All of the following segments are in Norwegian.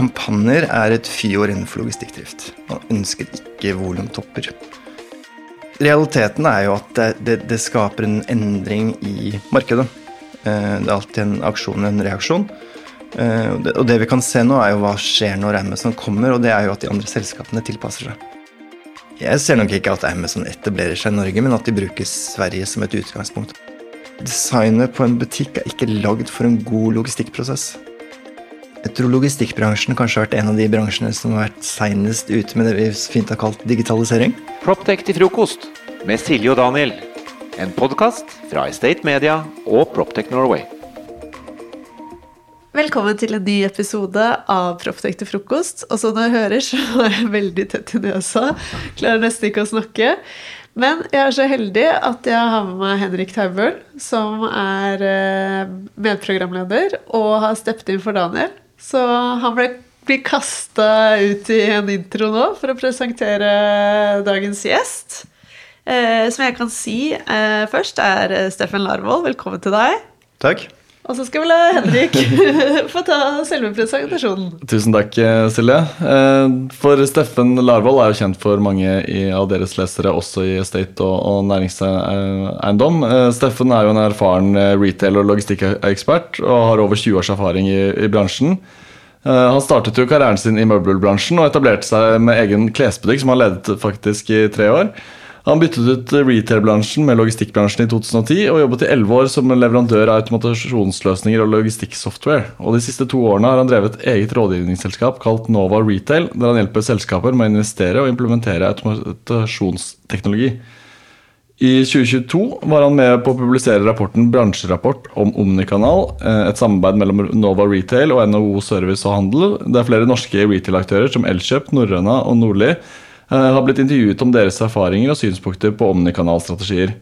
kampanjer er et fyord innenfor logistikkdrift. Man ønsker ikke volumtopper. Realiteten er jo at det, det, det, skaper en endring i markedet. Eh, det er alltid en aksjon og en reaksjon. Eh, og det vi kan se nå, er jo hva skjer når Amazon kommer, og det er jo at de andre selskapene tilpasser seg. Jeg ser nok ikke at Amazon etablerer seg i Norge, men at de bruker Sverige som et utgangspunkt. Designet på en butikk er ikke lagd for en god logistikkprosess. Jeg tror logistikkbransjen kanskje har vært en av de bransjene som har vært seinest ute med det vi fint har kalt digitalisering. Proptech til frokost med Silje og Daniel. En podkast fra Estate Media og Proptech Norway. Velkommen til en ny episode av Proptech til frokost. Og som du hører, så er jeg veldig tett i nesa. Klarer nesten ikke å snakke. Men jeg er så heldig at jeg har med meg Henrik Taubøl, som er eh, medprogramleder og har steppet inn for Daniel. Så han ble, blir kasta ut i en intro nå for å presentere dagens gjest. Eh, som jeg kan si eh, først, er Steffen Larvold. Velkommen til deg. Takk. Og så skal vi la Henrik få ta selve presentasjonen. Tusen takk, Silje. Eh, for Steffen Larvold er jo kjent for mange av deres lesere, også i Estate og, næringseiendom. Eh, Steffen er jo en erfaren eh, retail- og logistikkekspert og har over 20 års erfaring i, i bransjen. Han startet jo karrieren sin i møbelbransjen og etablerte seg med egen klesbutikk som han ledet faktisk i tre år. Han byttet ut retail-bransjen med logistikkbransjen i 2010 og jobbet i elleve år som leverandør av automatasjonsløsninger og logistikksoftware. Og De siste to årene har han drevet et eget rådgivningsselskap kalt Nova Retail, der han hjelper selskaper med å investere og implementere automatasjonsteknologi. I 2022 var han med på å publisere rapporten 'Bransjerapport om Omnikanal', eh, et samarbeid mellom Nova Retail og NHO Service og Handel, der flere norske retail-aktører som Elkjøp, Norrøna og Nordli har blitt intervjuet om deres erfaringer og synspunkter på omnikanalstrategier.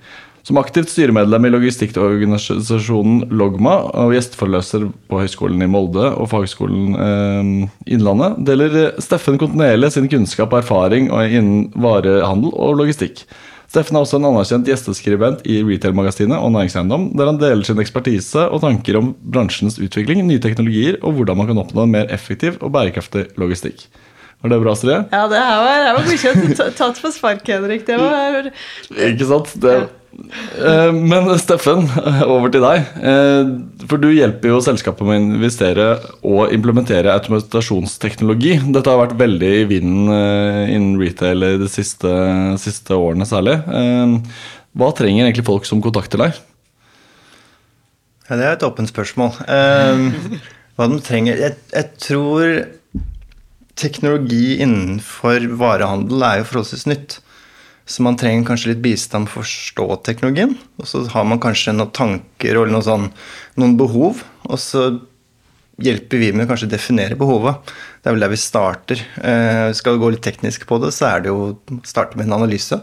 Som aktivt styremedlem i logistikkorganisasjonen Logma og gjesteforeløser på Høgskolen i Molde og Fagskolen eh, Innlandet, deler Steffen kontinuerlig sin kunnskap og erfaring innen varehandel og logistikk. Steffen er også en anerkjent gjesteskribent i Retail-magasinet og Næringseiendom, der han deler sin ekspertise og tanker om bransjens utvikling, nye teknologier og hvordan man kan oppnå en mer effektiv og bærekraftig logistikk. Var det bra, Astrid? Ja, det her var, her var godkjent. Tatt på spark, Henrik. Det var Ikke sant? Det, eh, men Steffen, over til deg. Eh, for du hjelper jo selskapet med å investere og implementere automatasjonsteknologi. Dette har vært veldig i vinden eh, innen retail de siste, siste årene særlig. Hva trenger egentlig folk som kontakter deg? Ja, det er et åpent spørsmål. hva de trenger jeg, jeg tror teknologi innenfor varehandel er jo forholdsvis nytt. Så man trenger kanskje litt bistand for å forstå teknologien. Og så har man kanskje noen tanker eller noe sånn, noen behov. Og så hjelper vi med å kanskje definere behovet. Det er vel der vi starter. Eh, skal vi gå litt teknisk på det, så er det jo å starte med en analyse.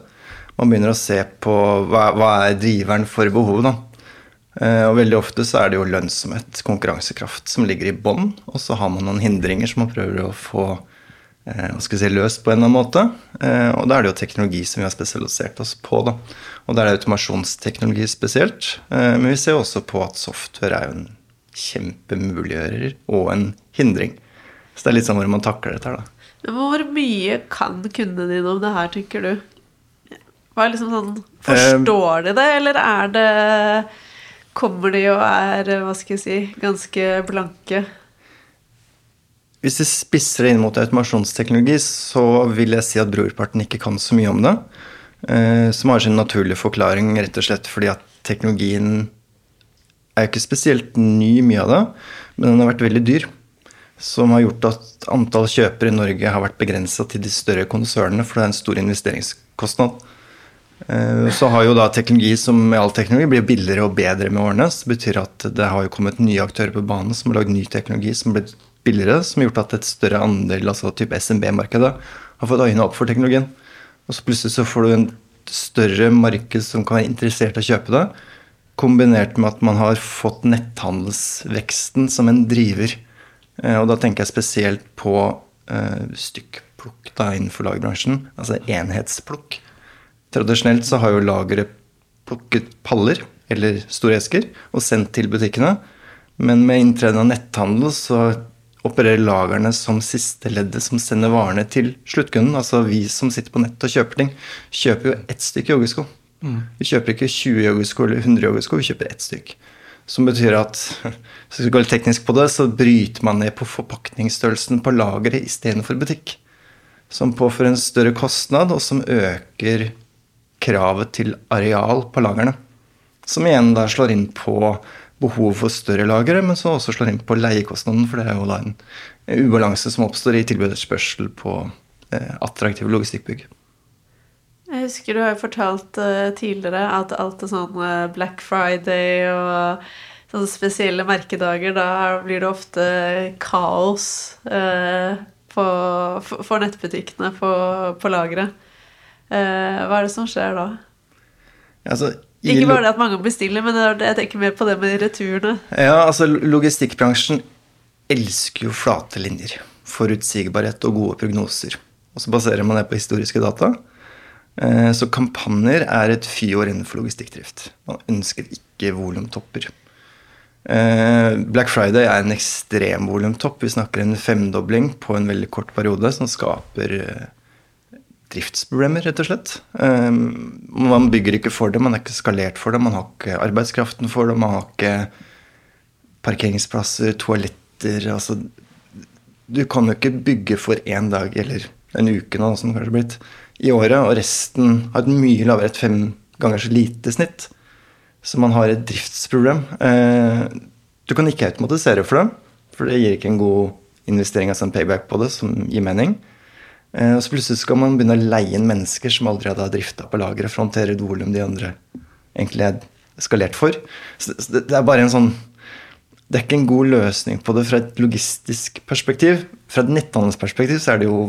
Man begynner å se på hva, hva er driveren for behovet. da. Eh, og veldig ofte så er det jo lønnsomhet, konkurransekraft, som ligger i bånn. Og så har man noen hindringer som man prøver å få eh, hva skal si, løst på en eller annen måte. Eh, og da er det jo teknologi som vi har spesialisert oss på. da. Og da er det automasjonsteknologi spesielt. Men vi ser også på at software er jo en kjempemuliggjører og en hindring. Så det er litt sånn hvor man takler dette her, da. Hvor mye kan kundene dine om det her, tykker du? Hva er liksom sånn Forstår de det, eller er det kommer de og er hva skal jeg si, ganske blanke. Hvis vi spisser det inn mot automasjonsteknologi, så vil jeg si at brorparten ikke kan så mye om det. Eh, som har sin naturlige forklaring rett og slett fordi at teknologien er ikke spesielt ny, mye av det, men den har vært veldig dyr. Som har gjort at antall kjøpere i Norge har vært begrensa til de større konsernene, for det er en stor investeringskostnad. Eh, så har jo da teknologi som med all teknologi blir billigere og bedre med årene. Det betyr at det har jo kommet nye aktører på banen som har lagd ny teknologi som har blitt billigere, som har gjort at et større andel, altså type SMB-markedet, har fått øynene opp for teknologien. Og så plutselig så får du en større marked som kan være interessert i å kjøpe det, kombinert med at man har fått netthandelsveksten som en driver. Eh, og da tenker jeg spesielt på uh, stykkplukk da innenfor lagbransjen, altså enhetsplukk. Tradisjonelt så har jo lageret plukket paller eller store esker og sendt til butikkene. Men med inntreden av netthandel så opererer lagrene som siste leddet som sender varene til sluttkunden. Altså vi som sitter på nett og kjøper ting, kjøper jo ett stykke joggesko. Vi kjøper ikke 20 joggesko eller 100 joggesko, vi kjøper ett stykk. Som betyr at hvis vi går litt teknisk på det, så bryter man ned på forpakningsstørrelsen på lageret istedenfor butikk. Som påfører en større kostnad, og som øker kravet til areal på lagrene. Som igjen da slår inn på behov for større lagre, men som også slår inn på leiekostnaden, for det er jo da en ubalanse som oppstår i tilbud og etterspørsel på eh, attraktive logistikkbygg. Jeg husker du har jo fortalt uh, tidligere at alt er sånn uh, Black Friday og sånne spesielle merkedager, da blir det ofte kaos på, for, nettbutikkene på, på lageret. Hva er det som skjer da? Altså, ikke bare det at mange bestiller, men jeg tenker mer på det med returene. Ja, altså Logistikkbransjen elsker jo flate linjer. Forutsigbarhet og gode prognoser. Og så baserer man det på historiske data. Eh, så kampanjer er et fyår innenfor logistikkdrift. Man ønsker ikke volumtopper. Eh, Black Friday er en ekstrem volumtopp. Vi snakker en femdobling på en veldig kort periode, som skaper eh, driftsproblemer, rett og slett. Ehm, man bygger ikke for det, man er ikke skalert for det. Man har ikke arbeidskraften for det, man har ikke parkeringsplasser, toaletter altså, Du kan jo ikke bygge for én dag eller en uke nå, som det kanskje har blitt, i året, og resten har et mye lavere, et fem ganger så lite snitt. Så man har et driftsproblem. Ehm, du kan ikke automatisere for det, for det gir ikke en god investering, altså en payback på det, som gir mening. Eh, og så plutselig skal man begynne å leie inn mennesker som aldri hadde drifta på lageret, for å håndtere et volum de andre egentlig er skalert for. Så det, er bare en sånn Det er ikke en god løsning på det fra et logistisk perspektiv. Fra et netthandelsperspektiv så er det jo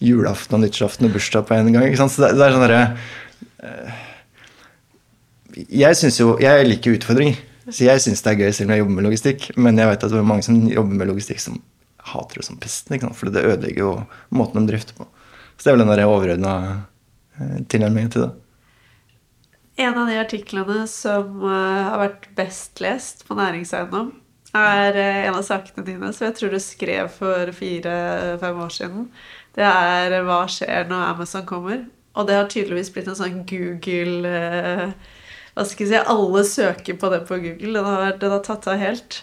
julaften og nyttårsaften og bursdag på en gang. ikke sant? Så det, er sånn derre uh, Jeg syns jo Jeg liker utfordringer. Så jeg syns det er gøy selv om jeg jobber med logistikk. Men jeg vet at det er mange som jobber med logistikk som hater det som pesten, for det ødelegger jo måten de drifter på. Så det er vel den overordna eh, tilnærmingen til det. En av de artiklene som uh, har vært best lest på næringseiendom, er uh, en av sakene dine som jeg tror du skrev for fire-fem år siden. Det er 'Hva skjer når Amazon kommer?' Og det har tydeligvis blitt en sånn Google Hva skal jeg si Alle søker på det på Google. Den har, den har tatt av helt.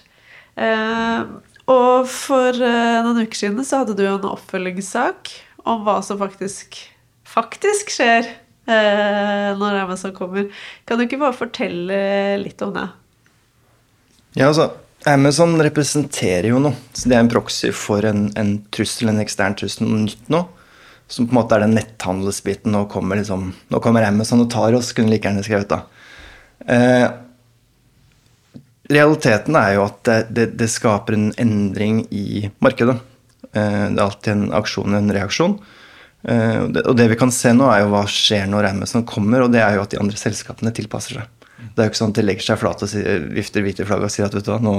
Og for uh, noen uker siden så hadde du en oppfølgingssak om hva som faktisk, faktisk skjer uh, når Amazon kommer. Kan du ikke bare fortelle litt om det? Ja, altså Amazon representerer jo noe. Så det er en proxy for en, en trussel, en ekstern trussel, noe nytt nå. Som på en måte er den netthandelsbiten. Nå kommer, liksom, nå kommer Amazon og tar oss, kunne like gjerne skrevet da. Eh, Realiteten er jo at det, det, det, skaper en endring i markedet. Eh, det er alltid en aksjon en reaksjon. Eh, og det vi kan se nå, er jo hva skjer når Amazon kommer, og det er jo at de andre selskapene tilpasser seg. Det er jo ikke sånn at de legger seg flate og vifter hvite flagg og sier at vet du hva, nå,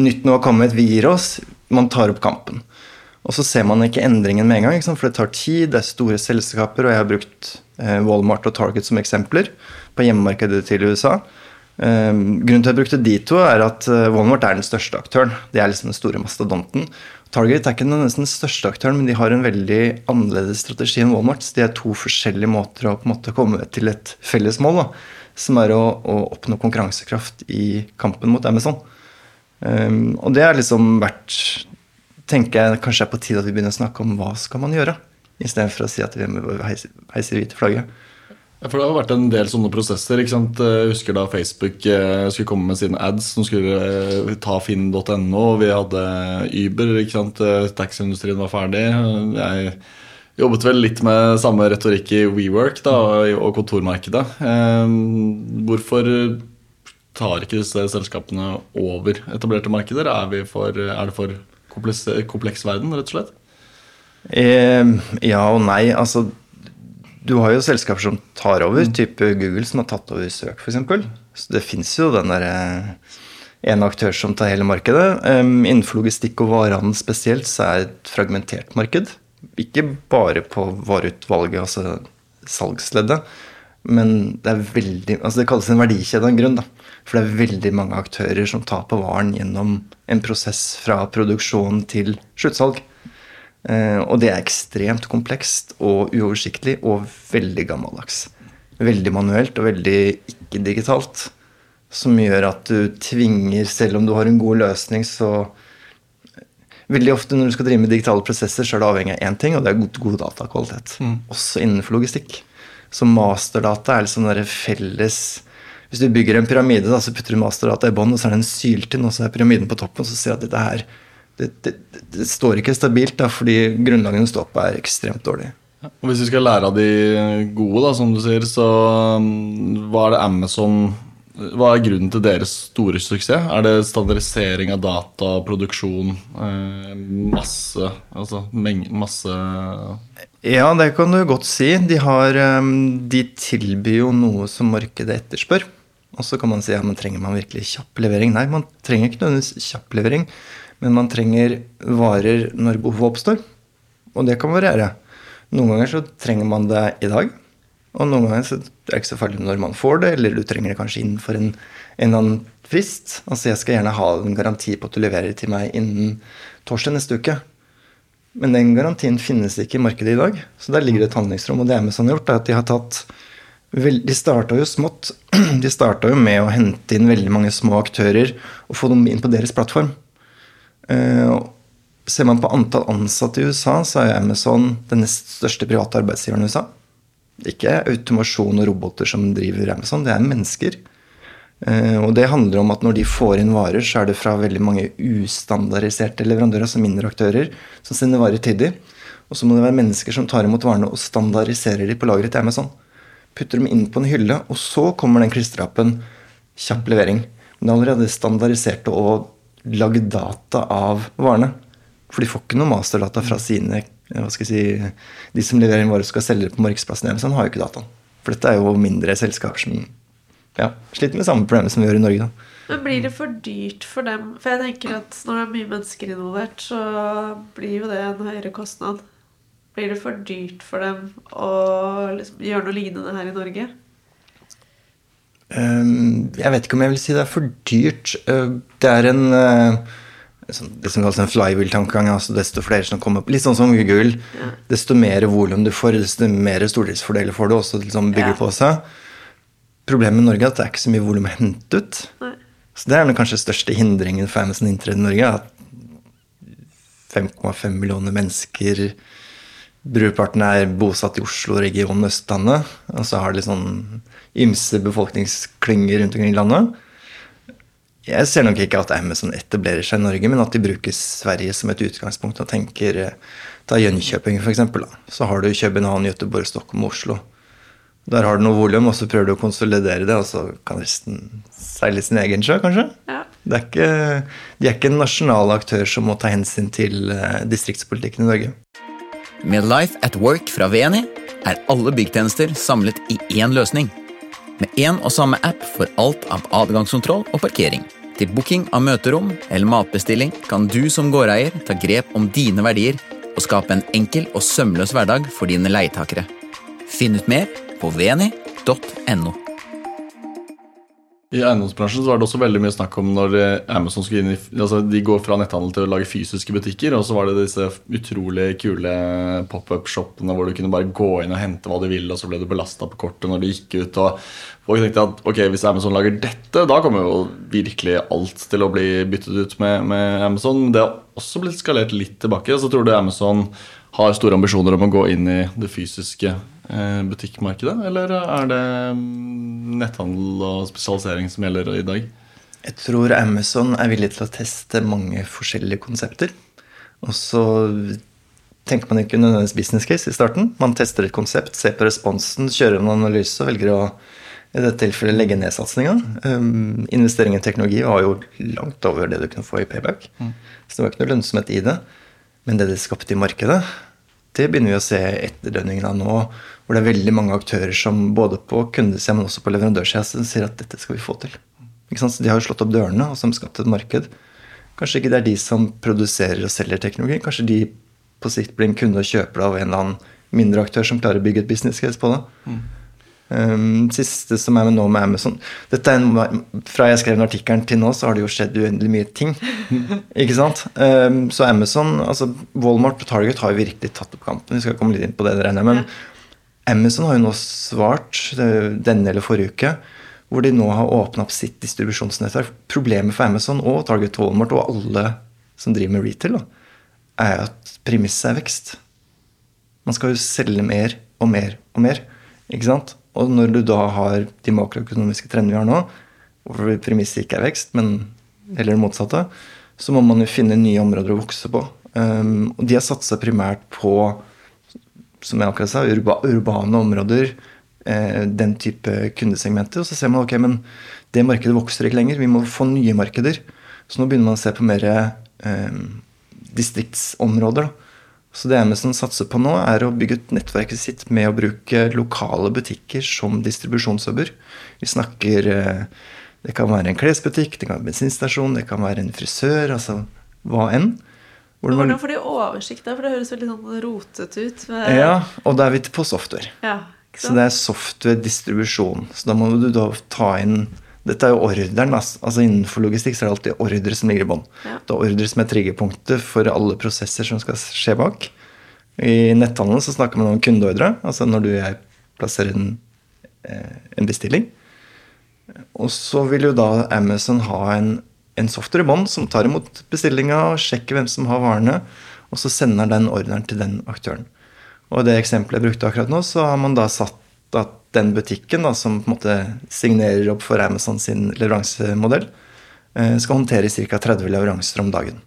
nytt nå har kommet, vi gir oss. Man tar opp kampen. Og så ser man ikke endringen med en gang, for det tar tid, det er store selskaper, og jeg har brukt eh, Walmart og Target som eksempler på hjemmemarkedet til USA. Ehm, grunnen til at jeg brukte de to, er at eh, Walmart er den største aktøren. De er liksom den store mastodonten. Target er ikke den største aktøren, men de har en veldig annerledes strategi enn Walmart. Så de er to forskjellige måter å på en måte komme til et felles mål, da, som er å, å, oppnå konkurransekraft i kampen mot Amazon. Um, og det er liksom vært tenker jeg kanskje er på tide at vi begynner å snakke om hva skal man gjøre, istedenfor å si at vi heiser, heiser hvite flagget. For Det har vært en del sånne prosesser. ikke sant? Jeg husker da Facebook eh, skulle komme med sine ads som skulle eh, ta finn.no. Vi hadde Uber. ikke sant? Eh, taxiindustrien var ferdig. Jeg jobbet vel litt med samme retorikk i WeWork da, og kontormarkedet. Hvorfor tar ikke disse selskapene over etablerte markeder? Er, for, er det for kompleks, kompleks verden, rett og slett? Eh, ja og nei. altså du har jo selskaper som tar over, mm. type Google, som har tatt over søk, f.eks. Så det fins jo den derre eh, en aktør som tar hele markedet. Um, innenfor logistikk og varehandel spesielt så er det et fragmentert marked. Ikke bare på vareutvalget, altså salgsleddet, men det er veldig Altså det kalles en verdikjede av en grunn, da. For det er veldig mange aktører som tar på varen gjennom en prosess fra produksjon til sluttsalg. Eh, og det er ekstremt komplekst og uoversiktlig og veldig gammeldags. Veldig manuelt og veldig ikke-digitalt. Som gjør at du tvinger, selv om du har en god løsning, så Veldig ofte når du skal drive med digitale prosesser, så er det avhengig av én ting, og det er god, god datakvalitet. Også innenfor logistikk. Så masterdata er liksom den felles Hvis du bygger en pyramide, da, så putter du masterdata i bånn, og så er det en syltynn, og så er pyramiden på toppen, og så ser du at dette her det, det, det står ikke stabilt, da, fordi grunnlaget du står på, er ekstremt dårlig. Og Hvis vi skal lære av de gode, da, som du sier, så um, hva er det Amazon Hva er grunnen til deres store suksess? Er det standardisering av data, produksjon, eh, masse Altså masse Ja, det kan du godt si. De, har, um, de tilbyr jo noe som markedet etterspør. Og så kan man si ja, men trenger man virkelig kjapp levering? Nei, man trenger ikke nødvendigvis kjapp levering, men man trenger varer når behovet oppstår. Og det kan variere. Noen ganger så trenger man det i dag, og noen ganger så er det ikke så farlig når man får det, eller du trenger det kanskje innenfor en, en annen frist. Altså jeg skal gjerne ha en garanti på at du leverer det til meg innen torsdag neste uke. Men den garantien finnes ikke i markedet i dag, så der ligger det et handlingsrom. Og det Amazon har gjort, er at de har tatt De starta jo smått. De starta jo med å hente inn veldig mange små aktører og få dem inn på deres plattform. Eh, ser man på antall ansatte i USA, så er Amazon den nest største private arbeidsgiveren i USA. Ikke automasjon og roboter som driver Amazon, det er mennesker. Eh, og det handler om at når de får inn varer, så er det fra veldig mange ustandardiserte leverandører, altså mindre aktører, som sender varer til dem. Og så må det være mennesker som tar imot varene og standardiserer de på lageret til Amazon. Putter dem inn på en hylle, og så kommer den klistreappen. Kjapp levering. Men det er allerede standardisert og lagd data av varene. For de får ikke noe masterdata fra sine hva skal jeg si, De som leverer inn varer og skal selge på markedsplassen, i Amazon, har jo ikke dataen. For dette er jo mindre selskaper som ja, sliter med samme problemer som vi gjør i Norge. da. Men blir det for dyrt for dem? For jeg tenker at når det er mye mennesker involvert, så blir jo det en høyere kostnad. Blir det for dyrt for dem å liksom gjøre noe lignende her i Norge? Um, jeg vet ikke om jeg vil si det er for dyrt. Uh, det er en uh, sånn- det som kalles en flywheel-tankegang. altså Desto flere som kommer opp, Litt sånn som Google. Desto mer volum du får, desto mer stordriftsfordeler får du også liksom bygger Ja. på seg. Problemet med Norge er at det er ikke så mye volum å hente ut. Nei. Så det er den kanskje største hindringen for Amazon inntreden i Norge. At 5,5 millioner mennesker Brorparten er bosatt i Oslo-regionen Østlandet. Og så har de sånn ymse befolkningsklynger rundt omkring i landet. Jeg ser nok ikke at Amazon etablerer seg i Norge, men at de bruker Sverige som et utgangspunkt og tenker eh, Ta Jönköping, f.eks. Så har du København, Göteborg, Stockholm og Oslo. Der har du noe volum, og så prøver du å konsolidere det, og så kan resten seile sin egen sjø, kanskje. Ja. Det er ikke, de er ikke en nasjonal aktør som må ta hensyn til eh, distriktspolitikken i Norge. Med Life at Work fra VNI er alle byggtjenester samlet i én løsning. Med én og samme app for alt av adgangskontroll og parkering. Til booking av møterom eller matbestilling kan du som gårdeier ta grep om dine verdier og skape en enkel og sømløs hverdag for dine leietakere. Finn ut mer på veni.no. I eiendomsbransjen så var det også veldig mye snakk om når eh, Amazon skulle inn i altså De går fra netthandel til å lage fysiske butikker, og så var det disse utrolig kule pop-up-shoppene hvor du kunne bare gå inn og hente hva du ville, og så ble du belasta på kortet når du gikk ut. og Folk tenkte at ok, hvis Amazon lager dette, da kommer jo virkelig alt til å bli byttet ut med, med Amazon. Det har også blitt skalert litt tilbake. Så tror du Amazon har store ambisjoner om å gå inn i det fysiske butikkmarkedet? Eller er det mm, netthandel og spesialisering som gjelder i dag? Jeg tror Amazon er villig til å teste mange forskjellige konsepter. Og så tenker man ikke nødvendigvis business case i starten. Man tester et konsept, ser på responsen, kjører en analyse og velger å i dette tilfellet legge ned satsinga. Um, investering i teknologi var jo langt over det du kunne få i payback. Så det var ikke noe lønnsomhet i det. Men det det skapte i markedet, det begynner vi å se etterdønningene av nå. Hvor det er veldig mange aktører som både på kundesida, men også på leverandørsida sier at dette skal vi få til. Ikke sant? Så de har jo slått opp dørene og som skapt et marked. Kanskje ikke det er de som produserer og selger teknologi. Kanskje de på sikt blir en kunde og kjøper av en eller annen mindre aktør som klarer å bygge et business case på det. Um, siste som er med nå med Amazon Dette er en, Fra jeg skrev den artikkelen til nå, så har det jo skjedd uendelig mye ting. ikke sant? Um, så Amazon, altså Walmart og Target har jo virkelig tatt opp kampen. Vi skal komme litt inn på det, regner jeg Amazon har jo nå svart denne eller forrige uke hvor de nå har åpna opp sitt distribusjonsnettverk. Problemet for Amazon og Target Walmart og alle som driver med retail, er at premisset er vekst. Man skal jo selge mer og mer og mer. ikke sant? Og når du da har de makroøkonomiske trendene vi har nå, hvor premisset ikke er vekst, men heller det motsatte, så må man jo finne nye områder å vokse på. Um, og de har satsa primært på som jeg akkurat sa, urba, urbane områder. Eh, den type kundesegmenter. Og så ser man ok, men det markedet vokser ikke lenger. Vi må få nye markeder. Så nå begynner man å se på mer eh, distriktsområder. Da. Så det Amazon satser på nå, er å bygge ut nettverket sitt med å bruke lokale butikker som distribusjonshubber. Vi snakker eh, Det kan være en klesbutikk, det kan være en bensinstasjon, det kan være en frisør, altså hva enn. Hvordan får de oversikt der? For det høres veldig sånn rotete ut. Ja, og da er vi på software. Ja, så det er software-distribusjon. Så da må du da ta inn dette er jo ordren. altså Innenfor logistikk så er det alltid ordre som ligger i bånn. Ja. Det er ordre som er triggerpunktet for alle prosesser som skal skje bak. I netthandelen så snakker man om kundeordre, altså når du og jeg plasserer en, eh, en bestilling. Og så vil jo da Amazon ha en, en software i bånn som tar imot bestillinga sjekker hvem som har varene, og så sender den ordren til den aktøren. Og i det eksempelet jeg brukte akkurat nå, så har man da satt at den butikken da, som på en måte signerer opp for Amazon sin leveransemodell, eh, skal håndtere ca. 30 leveranser om dagen.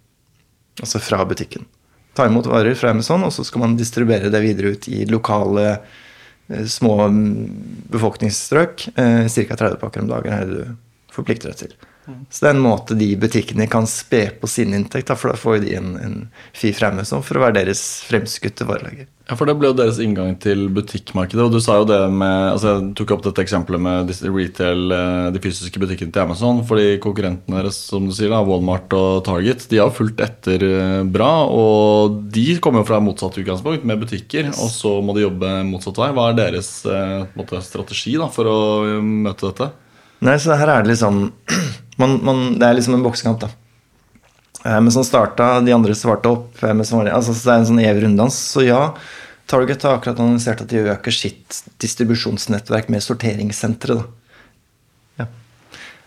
Altså fra butikken. Ta imot varer fra Amazon, og så skal man distribuere det videre ut i lokale eh, små mm, befolkningsstrøk. Eh, ca. 30 pakker om dagen er det du forplikter deg til. Så det er en måte de butikkene kan spe på sin inntekt, for da får de en, en fi fremme for å være deres fremskutte varelager. Ja, for Det ble jo deres inngang til butikkmarkedet. og du sa jo det med, altså Jeg tok opp dette eksempelet med retail, eh, de fysiske butikkene til Amazon. fordi konkurrentene deres, som du sier da, Walmart og Target, de har fulgt etter eh, bra. Og de kommer jo fra motsatt utgangspunkt, med butikker. Og så må de jobbe motsatt vei. Hva er deres eh, måte, strategi da, for å møte dette? Nei, så her er det liksom man, man, Det er liksom en boksekamp, da. Men som starta, de andre svarte opp. Var, altså, det er en sånn evig runddans. Så ja, Target har akkurat annonsert at de øker sitt distribusjonsnettverk med sorteringssentre. Ja.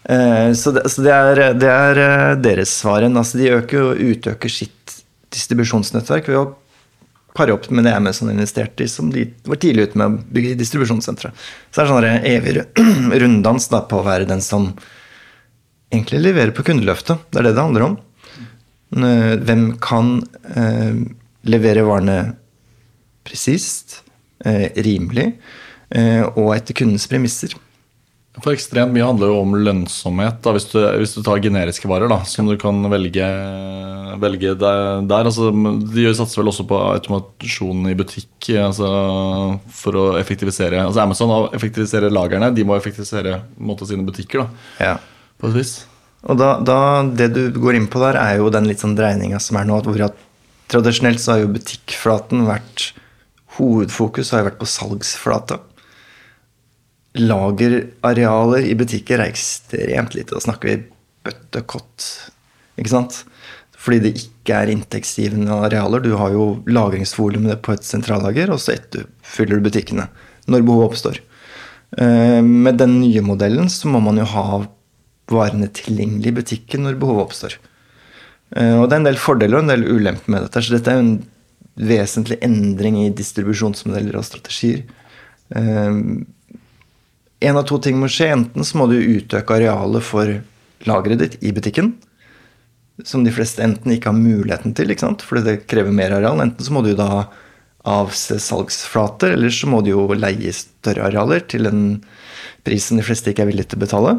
Eh, så, det, så det, er, det, er, eh, deres svaren. Altså, de øker og utøker sitt distribusjonsnettverk ved å pare opp med det Amazon investerte i, som de var tidlig ute med å bygge distribusjonssentre. Så det er sånn evig runddans da, på å være den som egentlig levere på kundeløftet. Det er det det handler om. Hvem kan eh, levere varene presist, eh, rimelig eh, og etter kundens premisser? For ekstremt mye handler jo om lønnsomhet. Da, hvis, du, hvis, du, tar generiske varer da, som du kan velge, velge der. der altså, de satser vel også på automasjon i butikk altså, for å effektivisere altså Amazon effektiviserer lagrene, de må effektivisere måte, sine butikker. Da, ja. På et vis. Og da, da, Det du går inn på der, er jo den litt sånn dreininga som er nå. hvor at Tradisjonelt så har jo butikkflaten vært Hovedfokus har jo vært på salgsflata lagerarealer i butikker er ekstremt lite. Da snakker vi bøttekott. Ikke sant? Fordi det ikke er inntektsgivende arealer. Du har jo lagringsvolumet på et sentrallager, og så etterfyller du butikkene når behovet oppstår. Eh, med den nye modellen så må man jo ha varene tilgjengelig i butikken når behovet oppstår. Eh, og det er en del fordeler og en del ulemper med dette. Så dette er jo en vesentlig endring i distribusjonsmodeller og strategier. Eh, en av to ting må skje. Enten så må du utøke arealet for lageret ditt i butikken. Som de fleste enten ikke har muligheten til, ikke sant? fordi det krever mer areal. Enten så må du da avse salgsflater, eller så må du jo leie større arealer til en pris som de fleste ikke er villige til å betale.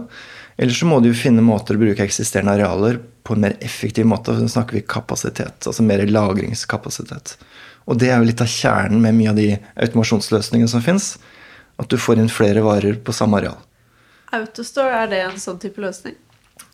Eller så må du finne måter å bruke eksisterende arealer på en mer effektiv måte. Så snakker vi kapasitet, altså mer lagringskapasitet. Og det er jo litt av kjernen med mye av de automasjonsløsningene som fins at du får inn flere varer på samme areal. Autostore, er det en sånn type løsning?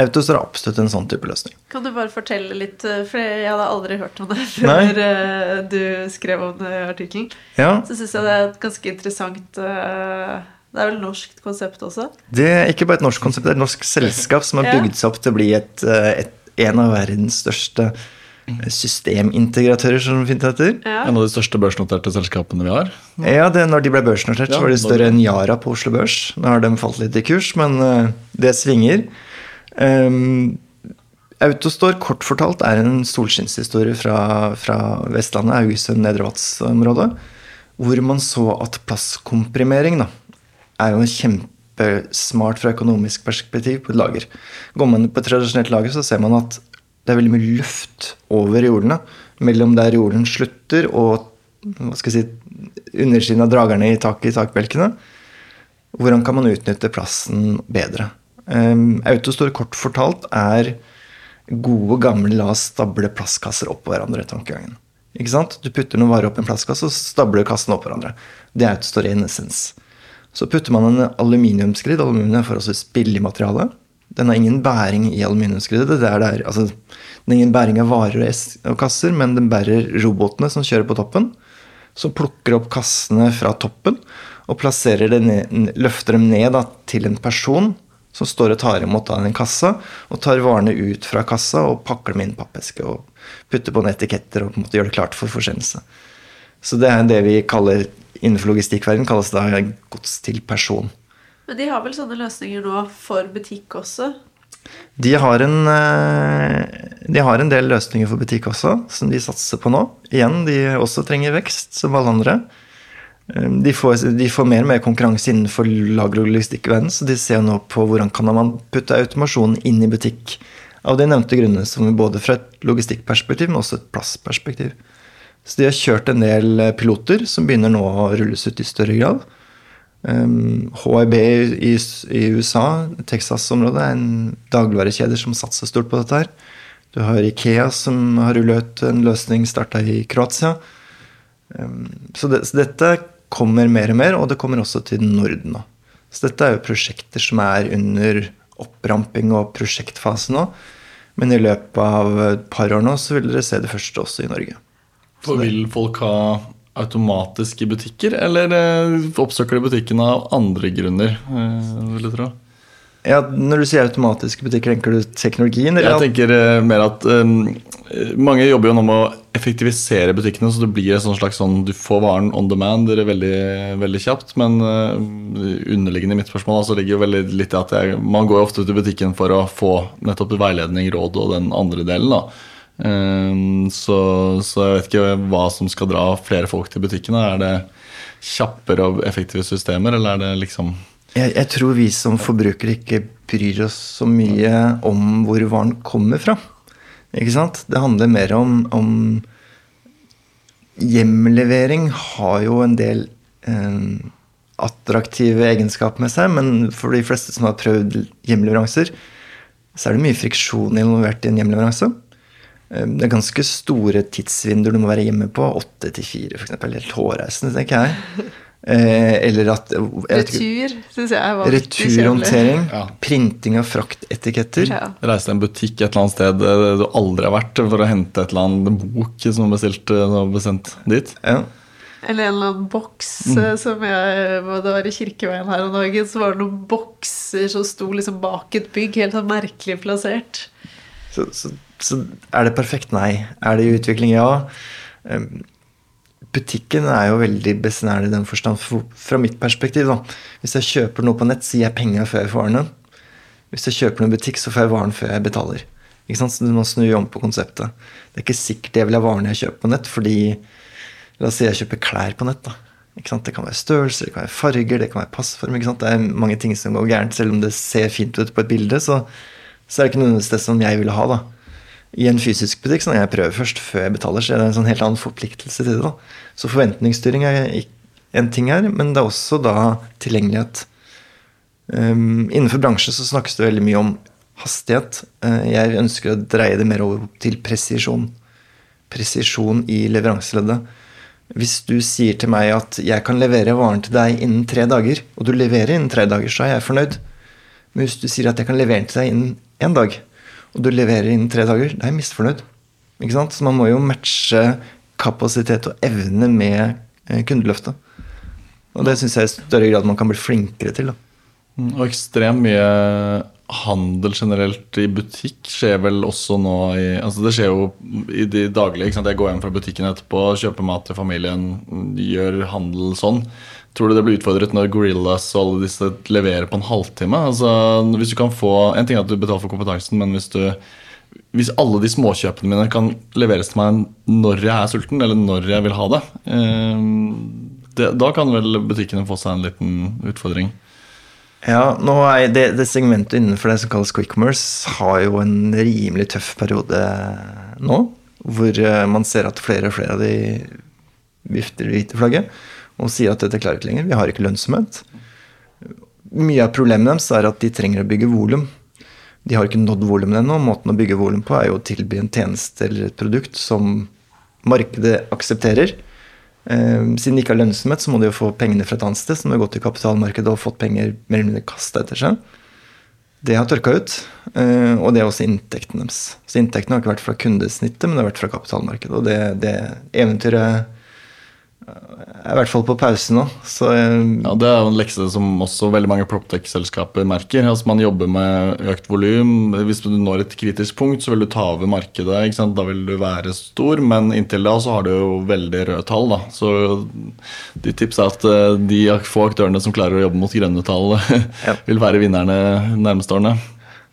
Autostore er absolutt en sånn type løsning. Kan du bare fortelle litt, eh, for jeg hadde aldri hørt om det før Nei. Eh, du skrev om det i artikkelen. Ja. Så syns jeg det er et ganske interessant eh, Det er vel norsk konsept også? Det er ikke bare et norsk konsept, det er et norsk selskap som har bygd seg opp til å bli et, eh, et, en av verdens største eh, systemintegratører, som det fint heter. Ja. En av de største børsnoterte selskapene vi har. Ja, det, når de ble børsnotert, Ja, så var de større enn Yara på Oslo Børs. Nå har de falt litt i kurs, men eh, det svinger. Um, Autostore, kort fortalt, er en solskinnshistorie fra, fra Vestlandet, Haugesund, Nedre Vatns-området, hvor man så at plasskomprimering da, er jo kjempesmart fra økonomisk perspektiv på et lager. Går man på et tradisjonelt lager, så ser man at det er veldig mye luft over jordene. Mellom der jorden slutter og hva skal jeg si, undersiden av dragerne i taket i takbelkene. Hvordan kan man utnytte plassen bedre? Um, Autostore kort fortalt er gode, gamle la stable plastkasser oppå hverandre. tankegangen. Ikke sant? Du putter noen varer opp i en plastkasse, og stabler kassene oppå hverandre. Det er Autostore in essence. Så putter man en aluminiumsgridd. Aluminium er forholdsvis billig materiale. Den har ingen bæring i aluminiumsgriddet. Det er der, altså, den har ingen bæring av varer og, kasser, men den bærer robotene som kjører på toppen. Som plukker opp kassene fra toppen og ned, løfter dem ned da, til en person som står og tar imot av en kassa, og tar varene ut fra kassa og pakker dem inn i pappeske og putter på en etiketter og på en måte gjør det klart for forsendelse. Så det er det vi kaller innenfor logistikkverden kalles da gods til person. Men de har vel sånne løsninger nå for butikk også? De har, en, eh, de har en del løsninger for butikk også, som de satser på nå. Igjen, de også trenger vekst, som alle andre. Eh, De får, de får mer og mer konkurranse innenfor lager- og logistikkverden, så de ser nå på hvordan kan man putte automasjonen inn i butikk. Av de nevnte grunnene, som både fra et logistikkperspektiv, men også et plassperspektiv. Så de har kjørt en del eh, piloter som begynner nå å rulles ut i større grad. Um, HIB i, i USA, Texas-området, er en dagligvarekjede som satser stort på dette her. Du har Ikea som har rullet ut en løsning starta i Kroatia. Um, så, det, så dette kommer mer og mer, og det kommer også til Norden nå. Så dette er jo prosjekter som er under oppramping og prosjektfase nå. Men i løpet av et par år nå så vil dere se det første også i Norge. For vil folk ha automatisk i butikker, eller eh, oppsøker de butikken av andre grunner? eh, vil jeg tro? Ja, Når du sier automatiske butikker, tenker du teknologien? Eller? Jeg tenker eh, mer at um, mange jobber jo nå med å effektivisere butikkene, så det blir et slags sånn du får varen on demand det er veldig, veldig kjapt. Men uh, underliggende i mitt spørsmål altså, ligger jo veldig litt i at jeg, man går jo ofte til butikken for å få nettopp veiledning, råd og den andre delen. da. Eh, så, så jeg vet ikke hva som skal dra flere folk til butikkene. Er det kjappere og effektive systemer, eller er det liksom Jeg, jeg tror vi som forbrukere ikke bryr oss så mye om hvor varen kommer fra. Ikke sant? Det handler mer om, om Hjemlevering har jo en del eh, attraktive egenskaper med seg, men for de fleste som har prøvd hjemleveranser, så er det mye friksjon involvert i en hjemleveranse. Eh, Det er ganske store tidsvinduer du må være hjemme på. Åtte til fire, f.eks. Helt hårreisende, tenker jeg. Eh, Eller at jeg vet Retur syns jeg var. Returhåndtering. Ja. Printing av fraktetiketter. Ja. Reise til en butikk et eller annet sted eh, du aldri har vært, for å hente et eller annet bok som er bestilt og er sendt dit. Ja. Eller en eller annen boks mm. som jeg Det var i Kirkeveien her om dagen, så var det noen bokser som sto liksom bak et bygg, helt sånn merkelig plassert. Så, så, så er det perfekt? Nei. Er det i utvikling? Ja. Um, Butikken er jo veldig besnærende i den forstand, fra mitt perspektiv. da. Hvis jeg kjøper noe på nett, gir jeg penger før jeg får varene. Hvis jeg kjøper noe i butikk, så får jeg varen før jeg betaler. Ikke sant? Så du må snu om på konseptet. Det er ikke sikkert jeg vil ha varene jeg kjøper på nett, fordi La oss si jeg kjøper klær på nett. da. Ikke sant? Det kan være størrelser, det kan være farger, det kan være passform. ikke sant? Det er mange ting som går gærent. Selv om det ser fint ut på et bilde, så, så er det ikke nødvendigvis det som jeg ville ha. da. I en fysisk butikk så når jeg prøver først før jeg betaler. Så er det en sånn helt annen forpliktelse til det. da. Så forventningsstyring er en ting her, men det er også da tilgjengelighet. Um, innenfor bransje så snakkes det veldig mye om hastighet. Uh, jeg ønsker å dreie det mer over til presisjon. Presisjon i leveranseleddet. Hvis du sier til meg at jeg kan levere varen til deg innen tre dager, og du leverer innen tre dager, så er jeg fornøyd. Men hvis du sier at jeg kan levere den til deg innen én dag, og du leverer innen tre dager, da er jeg misfornøyd. Ikke sant? Så man må jo matche kapasitet og evne med eh, kundeløftet. Og det syns jeg i større grad man kan bli flinkere til. da. Mm, Og ekstremt mye handel generelt i butikk skjer vel også nå i Altså det skjer jo i de daglige. Jeg går hjem fra butikken etterpå, kjøper mat til familien, gjør handel sånn. Tror du det blir utfordret når Gorillas og alle disse leverer på en halvtime? Altså hvis du kan få, En ting er at du betaler for kompetansen, men hvis du hvis alle de småkjøpene mine kan leveres til meg når jeg er sulten, eller når jeg vil ha det, eh, det da kan vel butikkene få seg en liten utfordring. Ja, nå er det, det segmentet innenfor det som kalles quick commerce, har jo en rimelig tøff periode nå. Hvor eh, man ser at flere og flere av de vifter hvite flagget og sier at dette klarer ikke lenger. Vi har ikke lønnsomhet. Mye av problemet deres er at de trenger å bygge volum. De har ikke nådd volumet ennå. Måten å bygge volum på er jo å tilby en tjeneste eller et produkt som markedet aksepterer. Eh, siden de ikke har lønnsomhet, så må de jo få pengene fra et annet sted. Så de har gått til kapitalmarkedet og fått penger mer eller mindre kasta etter seg. Det har tørka ut. eh, Og det er også inntekten deres. Så inntektene har ikke vært fra kundesnittet, men det har vært fra kapitalmarkedet. Og det, det eventyret i hvert fall på pause nå. Så Ja, Det er jo en lekse som også veldig mange Proptech-selskaper merker. Altså Man jobber med økt volum. Hvis du når et kritisk punkt, så vil du ta over markedet. ikke sant? Da vil du være stor, men inntil da så har du jo veldig røde tall. da. Så de tips er at eh, de få aktørene som klarer å jobbe mot grønne tall, Ja. vil være vinnerne nærmeste årene.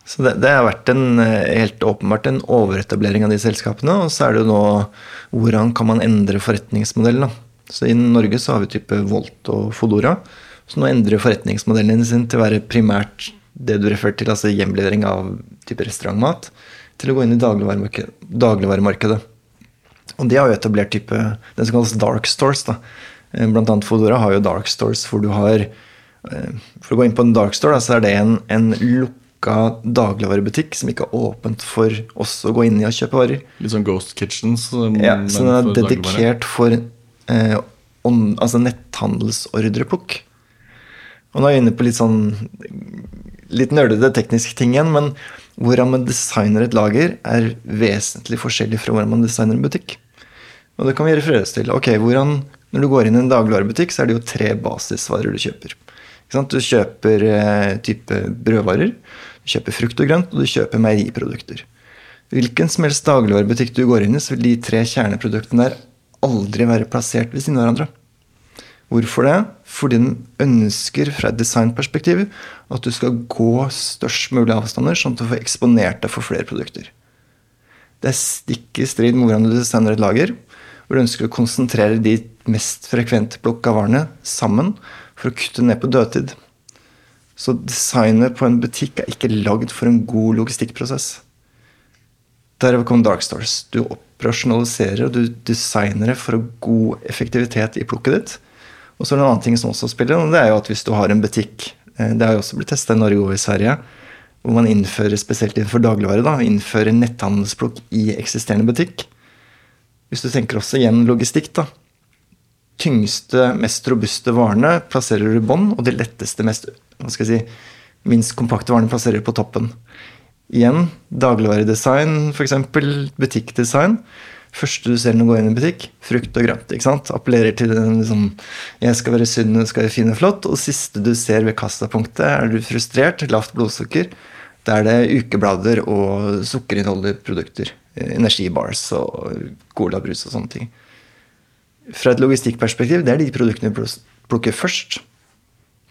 Så det, det har vært en, eh, helt åpenbart en overetablering av de selskapene. Og så er det jo nå hvordan kan man endre forretningsmodellen. da. Så I Norge så har vi type Volt og Fodora. Så nå endrer forretningsmodellen sin til å være primært det du refererte til, altså hjemlevering av type restaurantmat, til å gå inn i dagligvaremarkedet. dagligvaremarkedet. Og de har jo etablert type det som kalles dark stores. da. Eh, Blant annet Fodora har jo dark stores hvor du har eh, For å gå inn på en dark store, da, så er det en, en lukka dagligvarebutikk som ikke er åpent for oss å gå inn i og kjøpe varer. Litt sånn Ghost Kitchens. um, Ja, så den er dedikert for eh, on, altså netthandelsordreplukk. Og nå er jeg inne på litt sånn litt nerdete tekniske ting igjen, men hvordan man designer et lager, er vesentlig forskjellig fra hvordan man designer en butikk. Og det kan vi refereres til. Ok, hvordan, Når du går inn i en dagligvarebutikk, så er det jo tre basisvarer du kjøper. Du kjøper eh, type brødvarer, du kjøper frukt og grønt, og du kjøper meieriprodukter. Hvilken som helst dagligvarebutikk du går inn i, så vil de tre kjerneproduktene der aldri være plassert ved siden av hverandre. Hvorfor det? Fordi den ønsker fra et designperspektiv at du skal gå størst mulig avstander, sånn at du får eksponert deg for flere produkter. Det er stikk i strid med hvordan du designer et lager, hvor du ønsker å konsentrere de mest frekvente plukka varene sammen for å kutte ned på dødtid. Så designet på en butikk er ikke lagd for en god logistikkprosess. Derav kom Dark Stars. Du operasjonaliserer og du designer det for god effektivitet i plukket ditt. Og så er det en annen ting som også spiller, og det er jo at hvis du har en butikk eh, Det har jo også blitt testa i Norge og i Sverige, hvor man innfører spesielt innenfor dagligvare, da, innfører netthandelsplukk i eksisterende butikk. Hvis du tenker også igjen logistikk, da. Tyngste, mest robuste varene plasserer du i bånn, og de letteste, mest hva skal jeg si, minst kompakte varene plasserer du på toppen. Igjen, dagligvaredesign, f.eks. butikkdesign. Første du ser når du går inn i butikk, frukt og grønt. ikke sant? Appellerer til den liksom, 'jeg skal være sunn, jeg skal være fin og flott'. Og siste du ser ved kassapunktet, er du frustrert, lavt blodsukker. Da er det ukeblader og sukkerinnholdige produkter. Energibars og colabrus og sånne ting. Fra et logistikkperspektiv, det er de produktene du plukker først.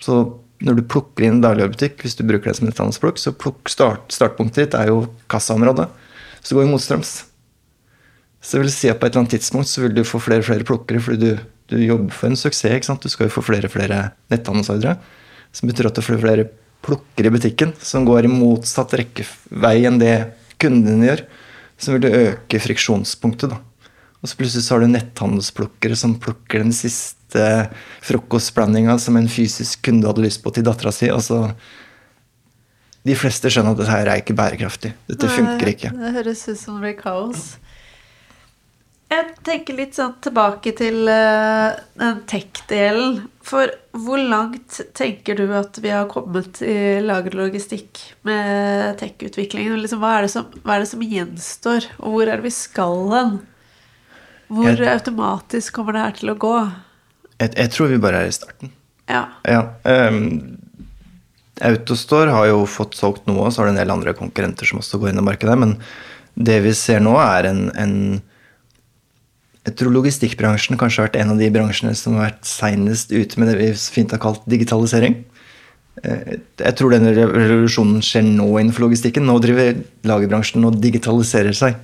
Så når du plukker inn dagligvarebutikk, hvis du bruker det som et handelsplukk, så plukk start, startpunktet ditt er jo kassaområdet. Så går gå motstrøms. Så jeg vil si at på et eller annet tidspunkt så vil du få flere og flere plukkere fordi du, du jobber for en suksess. ikke sant? Du skal jo få flere og flere netthandelsordre. Som betyr at du får flere plukkere i butikken som går i motsatt rekkevei enn det kundene gjør. Så vil øke friksjonspunktet. da. Og så plutselig så har du netthandelsplukkere som plukker den siste frokostblandinga som en fysisk kunde hadde lyst på til dattera si. Altså, de fleste skjønner at dette her er ikke bærekraftig. Dette funker ikke. Det høres ut som det blir kaos. Jeg tenker litt sånn tilbake til eh, den tech-delen. For hvor langt tenker du at vi har kommet i lagerlogistikk med tech-utviklingen? Liksom, hva, det som, hva er det som gjenstår, og hvor er det vi skal hen? Hvor automatisk kommer det her til å gå? Jeg, jeg tror vi bare er i starten. Ja. Ja. um, Autostore har jo fått solgt noe, og så har det en del andre konkurrenter som også går inn i markedet. Men det vi ser nå, er en, en Jeg tror logistikkbransjen kanskje har vært en av de bransjene som har vært seinest ute med det vi fint har kalt digitalisering. Eh, Jeg tror denne revolusjonen skjer nå innenfor logistikken. Nå driver lagerbransjen og digitaliserer seg.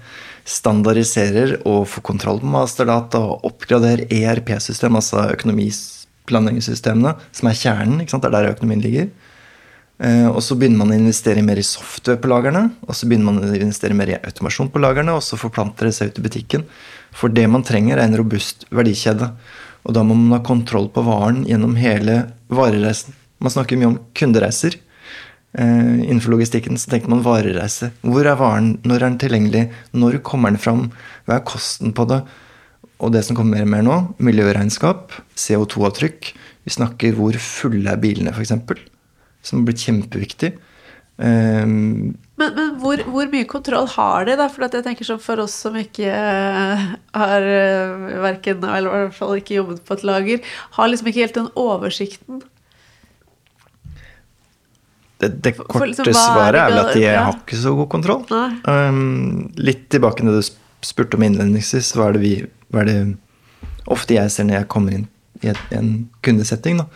Standardiserer og får kontroll på masterdata og oppgraderer ERP-system, altså økonomiplanleggingssystemene, som er kjernen. Det er der økonomien ligger. Eh, Og så begynner man å investere mer i software på lagrene. Og så begynner man å investere mer i automasjon på lagrene, og så forplanter det seg ut i butikken. For det man trenger, er en robust verdikjede. Og da må man ha kontroll på varen gjennom hele varereisen. Man snakker mye om kundereiser. Eh, innenfor logistikken så tenker man varereise. Hvor er varen? Når er den tilgjengelig? Når kommer den fram? Hva er kosten på det? Og det som kommer mer og mer nå, miljøregnskap, CO2-avtrykk. Vi snakker hvor fulle er bilene, f.eks. Som har blitt kjempeviktig. Eh, Men, men hvor, hvor mye kontroll har de, da? For jeg tenker sånn for oss som ikke eh, har uh, verken, eller i hvert fall ikke jobbet på et lager, har liksom ikke helt den oversikten. Det, det for korte liksom, er svaret er vel at de ja. har ikke så god kontroll. Um, litt tilbake til det du spurte om innledningsvis. Hva er det, vi, hva er det ofte jeg ser når jeg kommer inn i et, en kundesetting? Da,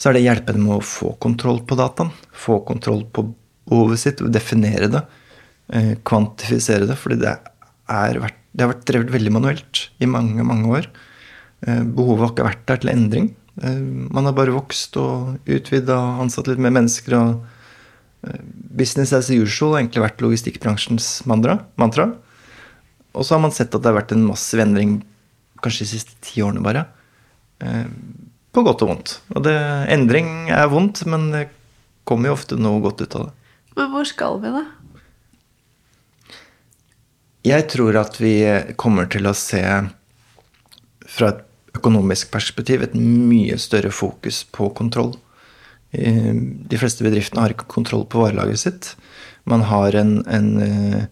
så er det å hjelpe dem med å få kontroll på dataen. Få kontroll på behovet sitt, definere det. eh, kvantifisere det. Fordi det, er, det har vært drevet veldig manuelt i mange, mange år. Eh, behovet har ikke vært der til endring. Eh, man har bare vokst og utvida, ansatt litt mer mennesker. og Business as usual har egentlig vært logistikkbransjens mantra. mantra. Og så har man sett at det har vært en massiv endring kanskje de siste ti årene bare. Eh, på godt og vondt. Og det, endring er vondt, men det kommer jo ofte noe godt ut av det. Men hvor skal vi, da? Jeg tror at vi kommer til å se fra et økonomisk perspektiv et mye større fokus på kontroll. Eh, De fleste bedriftene har ikke kontroll på varelageret sitt. Man har en, en eh,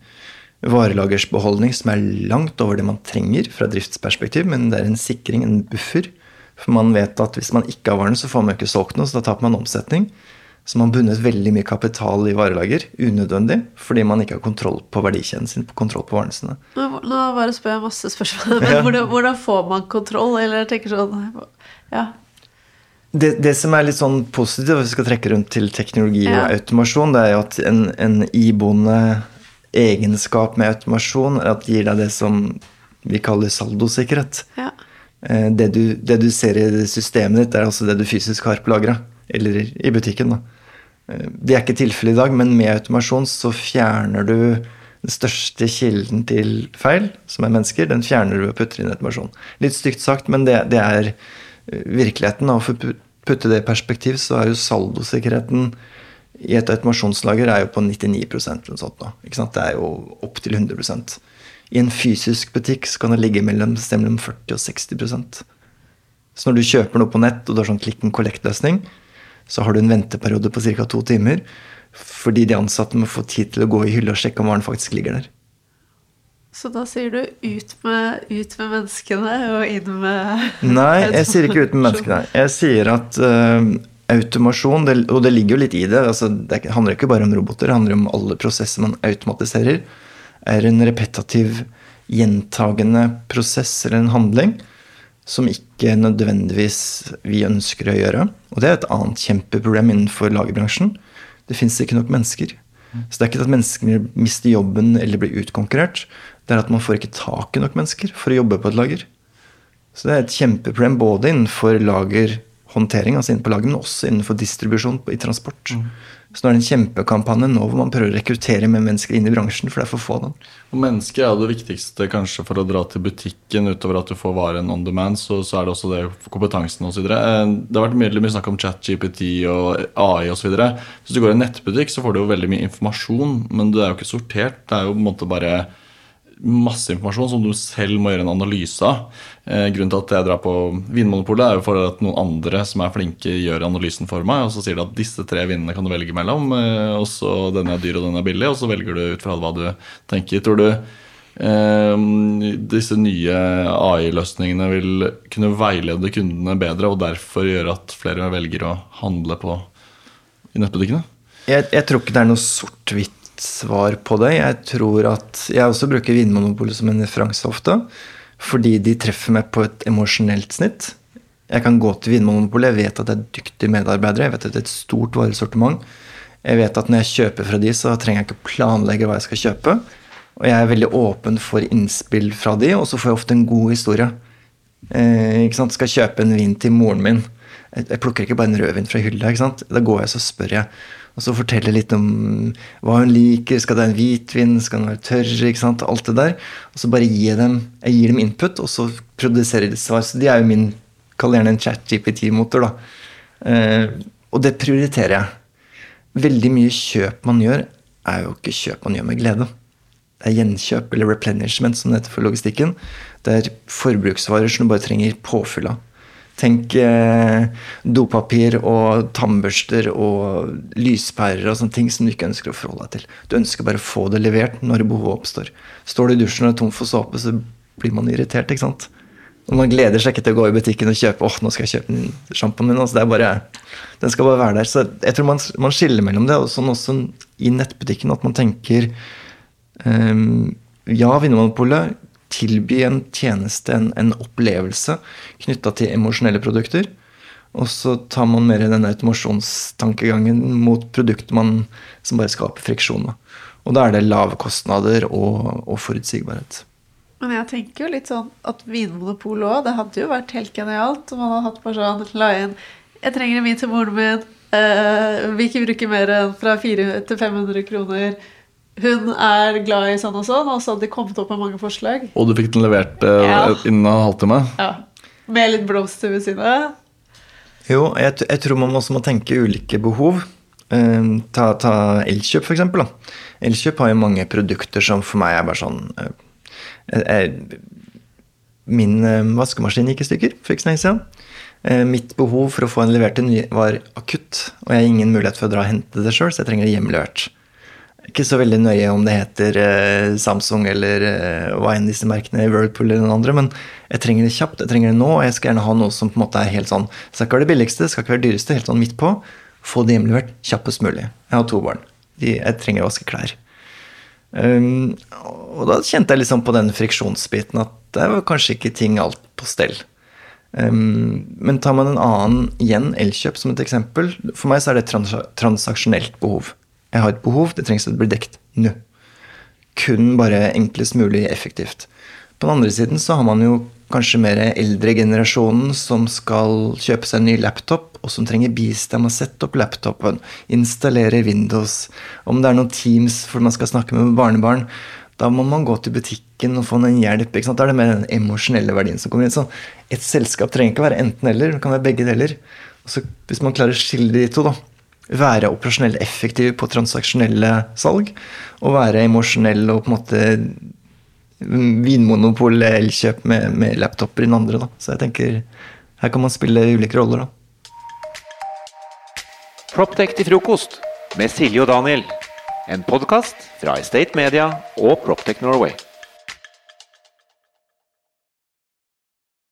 varelagersbeholdning som er langt over det man trenger fra driftsperspektiv, men det er en sikring, en buffer. For man vet at hvis man ikke har varene, så får man ikke solgt noe, så da taper man omsetning. Så man bundet veldig mye kapital i varelager, unødvendig, fordi man ikke har kontroll på verdikjeden sin, kontroll på varene sine. Nå, nå bare spør jeg masse spørsmål. Men hvordan, hvordan får man kontroll? Eller jeg tenker sånn Ja. Det, det som er litt sånn positivt, hvis vi skal trekke rundt til teknologi Ja. og automasjon, det er jo at en, en iboende egenskap med automasjon er at det gir deg det som vi kaller saldosikkerhet. ja. Eh, Det du, det du ser i systemet ditt, er altså det du fysisk har på lageret. Eller i butikken. da. Eh, Det er ikke tilfellet i dag, men med automasjon så fjerner du den største kilden til feil, som er mennesker, den fjerner du ved å putte inn automasjon. Litt stygt sagt, men det, det er virkeligheten. Og for å putte det i perspektiv, så er jo saldosikkerheten i et automasjonslager er jo på 99 eller sånt. nå? Det er jo opptil 100% I en fysisk butikk så kan det ligge mellom, mellom 40 og 60% Så når du kjøper noe på nett, og du har sånn klikk and collect-løsning, så har du en venteperiode på ca. to timer. Fordi de ansatte må få tid til å gå i hylla og sjekke om varen faktisk ligger der. Så da sier du ut med, ut med menneskene og inn med Nei, jeg sier ikke ut med menneskene. Jeg sier at uh, automasjon, det, og det ligger jo litt i det altså, Det er handler ikke bare om roboter, det handler om alle prosesser man automatiserer. Er en repetativ, gjentagende prosess eller en handling som ikke nødvendigvis vi ønsker å gjøre. Og det er et annet kjempeproblem innenfor lagerbransjen. Det fins ikke nok mennesker. Så det er ikke at menneskene mister jobben eller blir utkonkurrert. Det er at man får ikke tak i nok mennesker for å jobbe på et lager. Så det er et kjempeproblem både innenfor lagerhåndtering, altså på laget, men også innenfor distribusjon i transport. Så nå er det en kjempekampanje nå hvor man prøver å rekruttere mer mennesker inn i bransjen, for det er for få den. dem. Og mennesker er det viktigste kanskje for å dra til butikken. Utover at du får varen on demand, så, så er det også det kompetansen osv. Det har vært mye, mye snakk om chat-GPT og AI osv. Hvis du går i en nettbutikk, så får du jo veldig mye informasjon, men det er jo ikke sortert. Det er jo på en måte bare masse informasjon som du selv må gjøre en analyse av. Eh, grunnen til at jeg drar på Vinmonopolet, er jo for at noen andre som er flinke, gjør analysen for meg. Og så sier de at disse tre vinene kan du velge mellom. Eh, og så denne er dyr og denne er billig. Og så velger du ut fra hva du tenker. Tror du eh, disse nye AI-løsningene vil kunne veilede kundene bedre, og derfor gjøre at flere velger å handle på i nettbutikkene? Jeg, jeg tror ikke det er noe sort-hvitt svar på det. Jeg tror at Jeg også bruker Vinmonopolet som en referanse ofte. Fordi de treffer meg på et emosjonelt snitt. Jeg kan gå til Vinmonopolet, jeg vet at det er dyktige medarbeidere, jeg vet at det er et stort varesortiment. Jeg vet at når jeg kjøper fra de, så trenger jeg ikke planlegge hva jeg skal kjøpe. Og jeg er veldig åpen for innspill fra de, og så får jeg ofte en god historie. Eh, ikke sant? Skal kjøpe en vin til moren min. Jeg, plukker ikke bare en rødvin fra hylla. ikke sant? Da går jeg så spør jeg. Og så forteller litt om hva hun liker. Skal det være en hvitvin? Skal den være tørr? ikke sant? Alt det der. Og så bare gir jeg dem, jeg gir dem input, og så produserer de svar. Så de er jo min Kall gjerne en chat-GPT-motor, da. Eh, og det prioriterer jeg. Veldig mye kjøp man gjør, er jo ikke kjøp man gjør med glede. Det er gjenkjøp, eller replenishment, som det heter for logistikken. Det er forbruksvarer som du bare trenger påfyll av. Tenk eh, dopapir og tannbørster og lyspærer og sånne ting som du ikke ønsker å forholde deg til. Du ønsker bare å få det levert når behovet oppstår. Står du i dusjen og er tom for såpe, så blir man irritert. ikke sant? Og man gleder seg ikke til å gå i butikken og kjøpe åh, nå skal jeg kjøpe sjampoen min. Altså, det er bare, den skal bare være der. Så jeg tror man, man skiller mellom det. Og sånn også i nettbutikken at man tenker um, Ja, Vinmonopolet tilby en tjeneste, en, en opplevelse knytta til emosjonelle produkter. Og så tar man mer den automasjonstankegangen mot produkter man, som bare skaper friksjon. Og da er det lave kostnader og, og forutsigbarhet. Men jeg tenker jo litt sånn at Vinmonopolet òg, det hadde jo vært helt genialt om man hadde hatt bare sånn la inn Jeg trenger en vin til moren min. Uh, vi ikke bruker mer enn fra 400 til 500 kroner. Hun er glad i sånn og sånn, og så hadde de kommet opp med mange forslag. Og du fikk den levert eh, ja. innen en halvtime? Ja. Med litt blomster ved siden av. Jo, jeg, jeg, tror man også må tenke ulike behov. Eh, ta, ta Elkjøp, eksempel. Elkjøp har jo mange produkter som for meg er bare sånn Min vaskemaskin gikk i stykker for ikke så lenge siden. Mitt behov for å få en levert en ny var akutt, og jeg har ingen mulighet for å dra og hente det sjøl, så jeg trenger det hjemlevert. Ikke så veldig nøye om det heter Samsung eller hva enn disse merkene, Whirlpool eller noen andre, men jeg trenger det kjapt, jeg trenger det nå, og jeg skal gjerne ha noe som på en måte er helt sånn Det skal ikke være det billigste, det skal ikke være det dyreste, helt sånn midt på. Få det hjemlevert kjappest mulig. Jeg har to barn. De, jeg trenger å vaske klær. Um, og da kjente jeg liksom på den friksjonsbiten at det var kanskje ikke ting alt på stell. Um, men tar man en annen igjen, Elkjøp som et eksempel For meg så er det trans transaksjonelt behov. Jeg har et behov, det trengs å bli dekt nå. Kun bare enklest mulig effektivt. På den andre siden så har man jo kanskje mer eldre generasjonen som skal kjøpe seg en ny laptop, og som trenger bistand med å sette opp laptopen, installere Windows. Om det er noen Teams for man skal snakke med barnebarn, da må man gå til butikken og få noen hjelp. ikke sant? Da er det mer den emosjonelle verdien som kommer inn. Så et selskap trenger ikke være enten-eller, det kan være begge deler. Og så Hvis man klarer å skille de to, da, være operasjonell effektiv på transaksjonelle salg, og være emosjonell og på en måte Vinmonopol Elkjøp med, med laptoper i den andre. Da. Så jeg tenker her kan man spille ulike roller, da. Proptech til frokost med Silje og Daniel. En podkast fra Estate Media og Proptech Norway.